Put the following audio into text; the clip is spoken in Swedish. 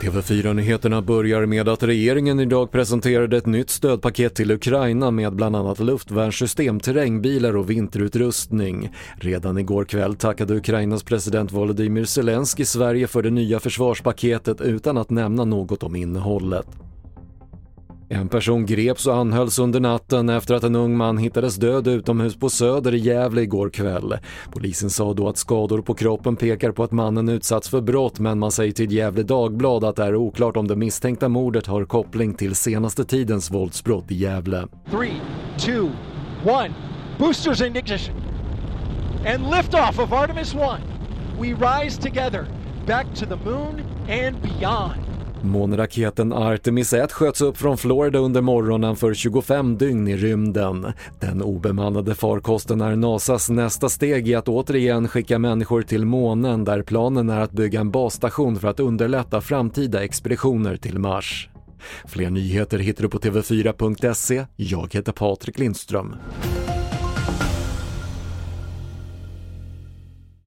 TV4-nyheterna börjar med att regeringen idag presenterade ett nytt stödpaket till Ukraina med bland annat luftvärnssystem, terrängbilar och vinterutrustning. Redan igår kväll tackade Ukrainas president Volodymyr Zelensky Sverige för det nya försvarspaketet utan att nämna något om innehållet. En person greps och anhölls under natten efter att en ung man hittades död utomhus på Söder i Gävle igår kväll. Polisen sa då att skador på kroppen pekar på att mannen utsatts för brott men man säger till Gävle Dagblad att det är oklart om det misstänkta mordet har koppling till senaste tidens våldsbrott i Gävle. 3, 2, 1. Boosters in ignition. And liftoff of Artemis 1. We rise together back to the moon and beyond. Månraketen Artemis 1 sköts upp från Florida under morgonen för 25 dygn i rymden. Den obemannade farkosten är NASAs nästa steg i att återigen skicka människor till månen där planen är att bygga en basstation för att underlätta framtida expeditioner till Mars. Fler nyheter hittar du på TV4.se. Jag heter Patrik Lindström.